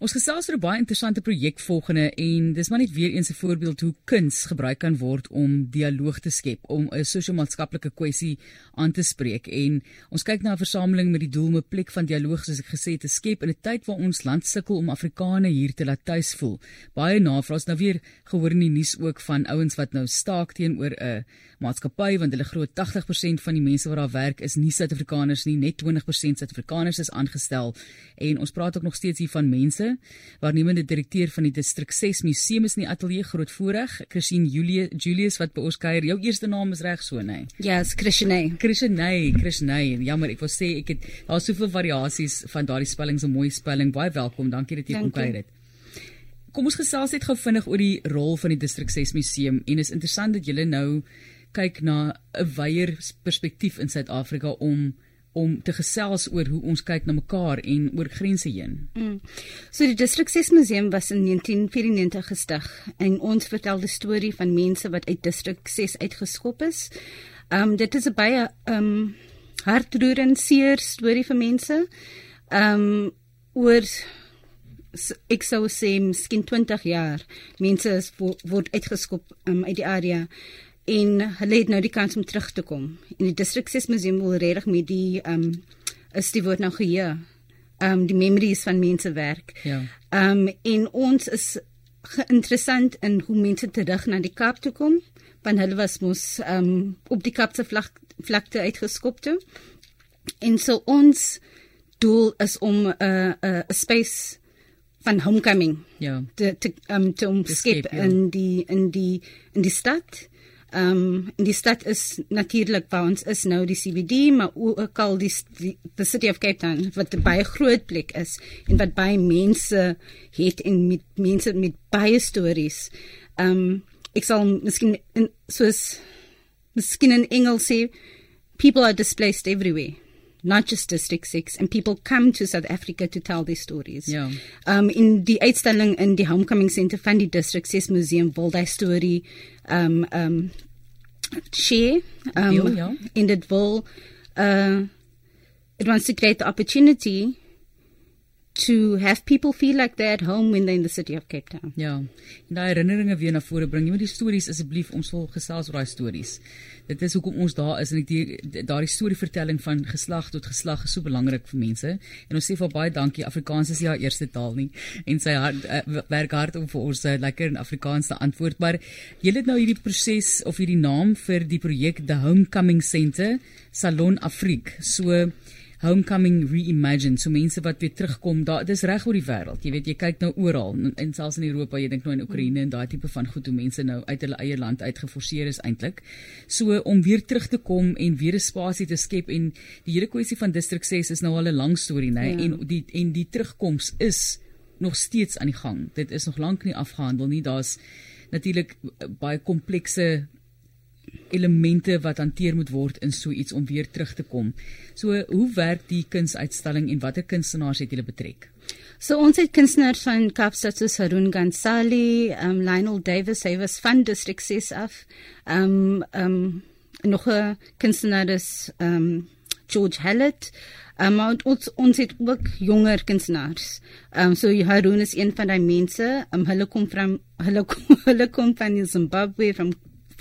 Ons gesels oor 'n baie interessante projek volgende en dis maar net weer eens 'n voorbeeld hoe kuns gebruik kan word om dialoog te skep, om 'n sosio-maatskaplike kwessie aan te spreek en ons kyk na 'n versameling met die doel om 'n plek van dialoog soos ek gesê het te skep in 'n tyd waar ons land sukkel om Afrikaners hier te laat tuis voel. Baie navraag is nou weer gehoor in die nuus ook van ouens wat nou staak teenoor 'n maatskappy want hulle glo 80% van die mense wat daar werk is nie Suid-Afrikaners nie, net 20% Suid-Afrikaners is aangestel en ons praat ook nog steeds hier van mense waarnemende direkteur van die distrik 6 museum is in die ateljee groot voorreg Christine Julie Julius wat by ons kuier. Jou eerste naam is reg so nê? Ja is Christine Christine Christine jammer ek wou sê ek het daar's soveel variasies van daardie spellings 'n mooi spelling. Baie welkom. Dankie dat jy kom kuier het. Kom ons gesels net gou vinnig oor die rol van die distrik 6 museum. En is interessant dat julle nou kyk na 'n wyeer perspektief in Suid-Afrika om om te gesels oor hoe ons kyk na mekaar en oor grense heen. Mm. So die Distrik 6 Museum was in 1994 gestig en ons vertel die storie van mense wat uit Distrik 6 uitgeskop is. Um dit is 'n baie um hartroerende seer storie vir mense. Um oor ek sou sê miskien 20 jaar mense is word uitgeskop um, uit die area en hulle het nou die kans om terug te kom. En die District 6 Museum wil regtig met die ehm um, is die woord nou geheue. Ehm um, die memories van mense werk. Ja. Ehm um, en ons is geïnteresseerd in hoe mense terug na die Kaap toe kom, want hulle was mos ehm um, op die Kaapse vlak, vlakte uitgeskop toe. En so ons doel is om 'n uh, 'n uh, 'n space van homecoming. Ja. te te um, te omskep ja. in die in die in die stad. Ehm um, in die stad is natuurlik waar ons is nou die CBD, maar ook al die, die the city of Cape Town wat baie groot plek is en wat baie mense het en met mense met baie stories. Ehm um, ek sal miskien in soos miskien in Engels sê people are displaced everywhere not just district 6 and people come to South Africa to tell their stories. Ja. Um in die uitstalling in die Homecoming Center van die District 6 Museum wil daai storie um um share um Deel, ja. in dit wil uh it wants to create the opportunity to have people feel like they're at home when they're in the city of Cape Town. Ja. En daai herinneringe weer na vore bring. Jy moet die stories asseblief ons wil gesels oor daai stories. Dit is hoekom ons daar is en die daardie storievertelling van geslag tot geslag is so belangrik vir mense. En ons sê vir baie dankie Afrikaans is haar eerste taal nie en sy hard, uh, werk hard om vir ons uh, lekker in Afrikaans te antwoord. Maar jy het nou hierdie proses of hierdie naam vir die projek The Homecoming Center Salon Afrique. So homecoming reimagined so mense wat weer terugkom daar dis reg oor die wêreld. Jy weet jy kyk nou oral en selfs in Europa jy dink nou in Oekraïne en daai tipe van goed hoe mense nou uit hulle eie land uitgeforseer is eintlik so om weer terug te kom en weer 'n spasie te skep en die hele kwessie van distrik 6 is nou al 'n lang storie nê ja. en die en die terugkoms is nog steeds aan die gang. Dit is nog lank nie afgehandel nie. Daar's natuurlik baie komplekse elemente wat hanteer moet word in so iets om weer terug te kom. So hoe werk die kunsuitstalling en watter kunstenaars het julle betrek? So ons het kunstenaars van Kaapstad soos Harun Gansali, um, Lionel Davis, hy was van District 6 af. Um um nog 'n kunstenaar is um George Hallett. Um ons ons het ook jonger kunstenaars. Um so Harun is een van daai mense. Um hulle kom van hulle kom, hulle kom van Zimbabwe van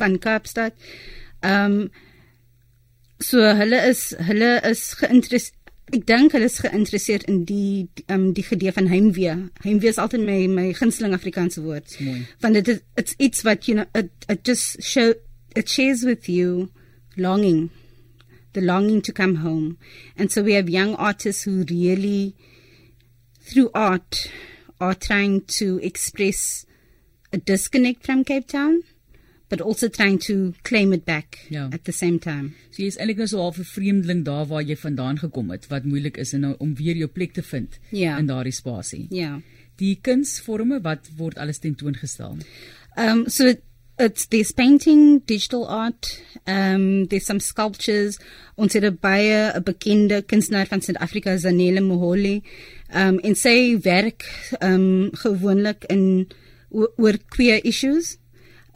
van Kaapstad. Ehm um, so hulle is hulle is geïnteresseerd ek dink hulle is geïnteresseerd in die ehm um, die gedee van heimwee. Heimwee is altyd my my gunsteling Afrikaanse woord. Want dit is it's it's what you know it, it just show it shares with you longing the longing to come home. And so we have young artists who really through art are trying to express a disconnect from Cape Town but also trying to claim it back ja. at the same time. So jy is eintlik nou so half 'n vreemdeling daar waar jy vandaan gekom het wat moeilik is en nou om weer jou plek te vind ja. in daardie spasie. Ja. Die kunsvorme wat word alles tentoongestel. Um so it's this painting, digital art, um there's some sculptures ons het baie 'n bekende kunstenaar van Suid-Afrika Zanele Moholi um en sy werk um gewoonlik in oor queer issues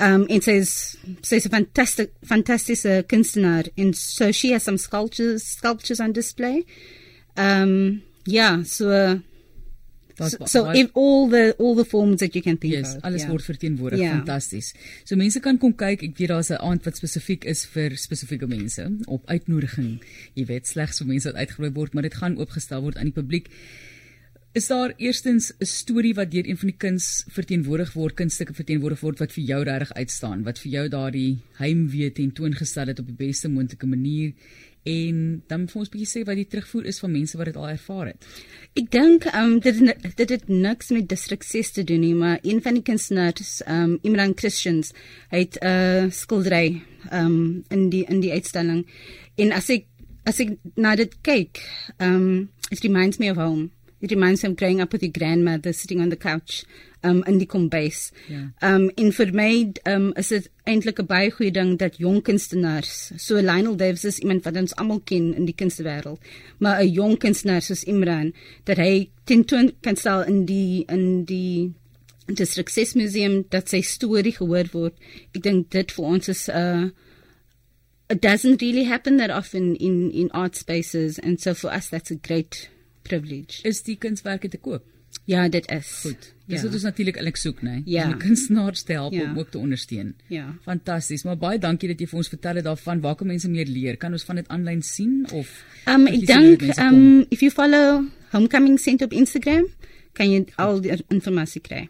Um, and says says a fantastic fantastic uh, kunstenaar and so she has some sculptures sculptures on display. Um, yeah, so uh, So, so if all the all the forms that you can think yes, of. alles yeah. word verteenwoordig. Ja. Fantasties. So mense kan kom kyk. Ek weet daar's 'n aand wat spesifiek is vir spesifieke mense op uitnodiging. Jy weet slegs vir mense wat uitgenooi word, maar dit gaan oopgestel word aan die publiek. Is daar eerstens 'n storie wat deur een van die kuns verteenwoordig word, kunstukke verteenwoordig word wat vir jou regtig uitstaan, wat vir jou daardie heimwee tentoongestel het op die beste moontlike manier en dan vir ons bietjie sê wat die terugvoer is van mense wat dit al ervaar het. Ek dink um dit dit het niks met distrik 6 te doen nie, maar een van die kunstenaars um Imran Christians het 'n uh, skildery um in die in die uitstalling. En as ek as ek na dit kyk, um it reminds me of home. It reminds me of growing up with your grandmother sitting on the couch um in die kombuis. Ja. Um en vir my um is dit eintlik 'n baie goeie ding dat jong kunstenaars, so Lionel Davis is iemand wat ons almal ken in die kunstewêreld, maar 'n jong kunstenaar soos Imran dat hy tentoon kan stel in die in die District 6 Museum dat sy storie gehoor word. Ek dink dit vir ons is 'n uh, it doesn't really happen that often in in art spaces and so for us that's a great privilege. Is die kunswerke te koop? Ja, dit is. Goed. Dis Ja. wat ons natuurlik eintlik soek, né? Ja. Om die kunstenaars te help Ja. om ook te ondersteun. Ja. Fantasties. Maar baie dankie dat jy vir ons vertel het daarvan. Waar kan mense meer leer? Kan ons van dit aanlyn sien of Um ek dink kom? um if you follow Homecoming Center op Instagram, kan jy al die inligting kry.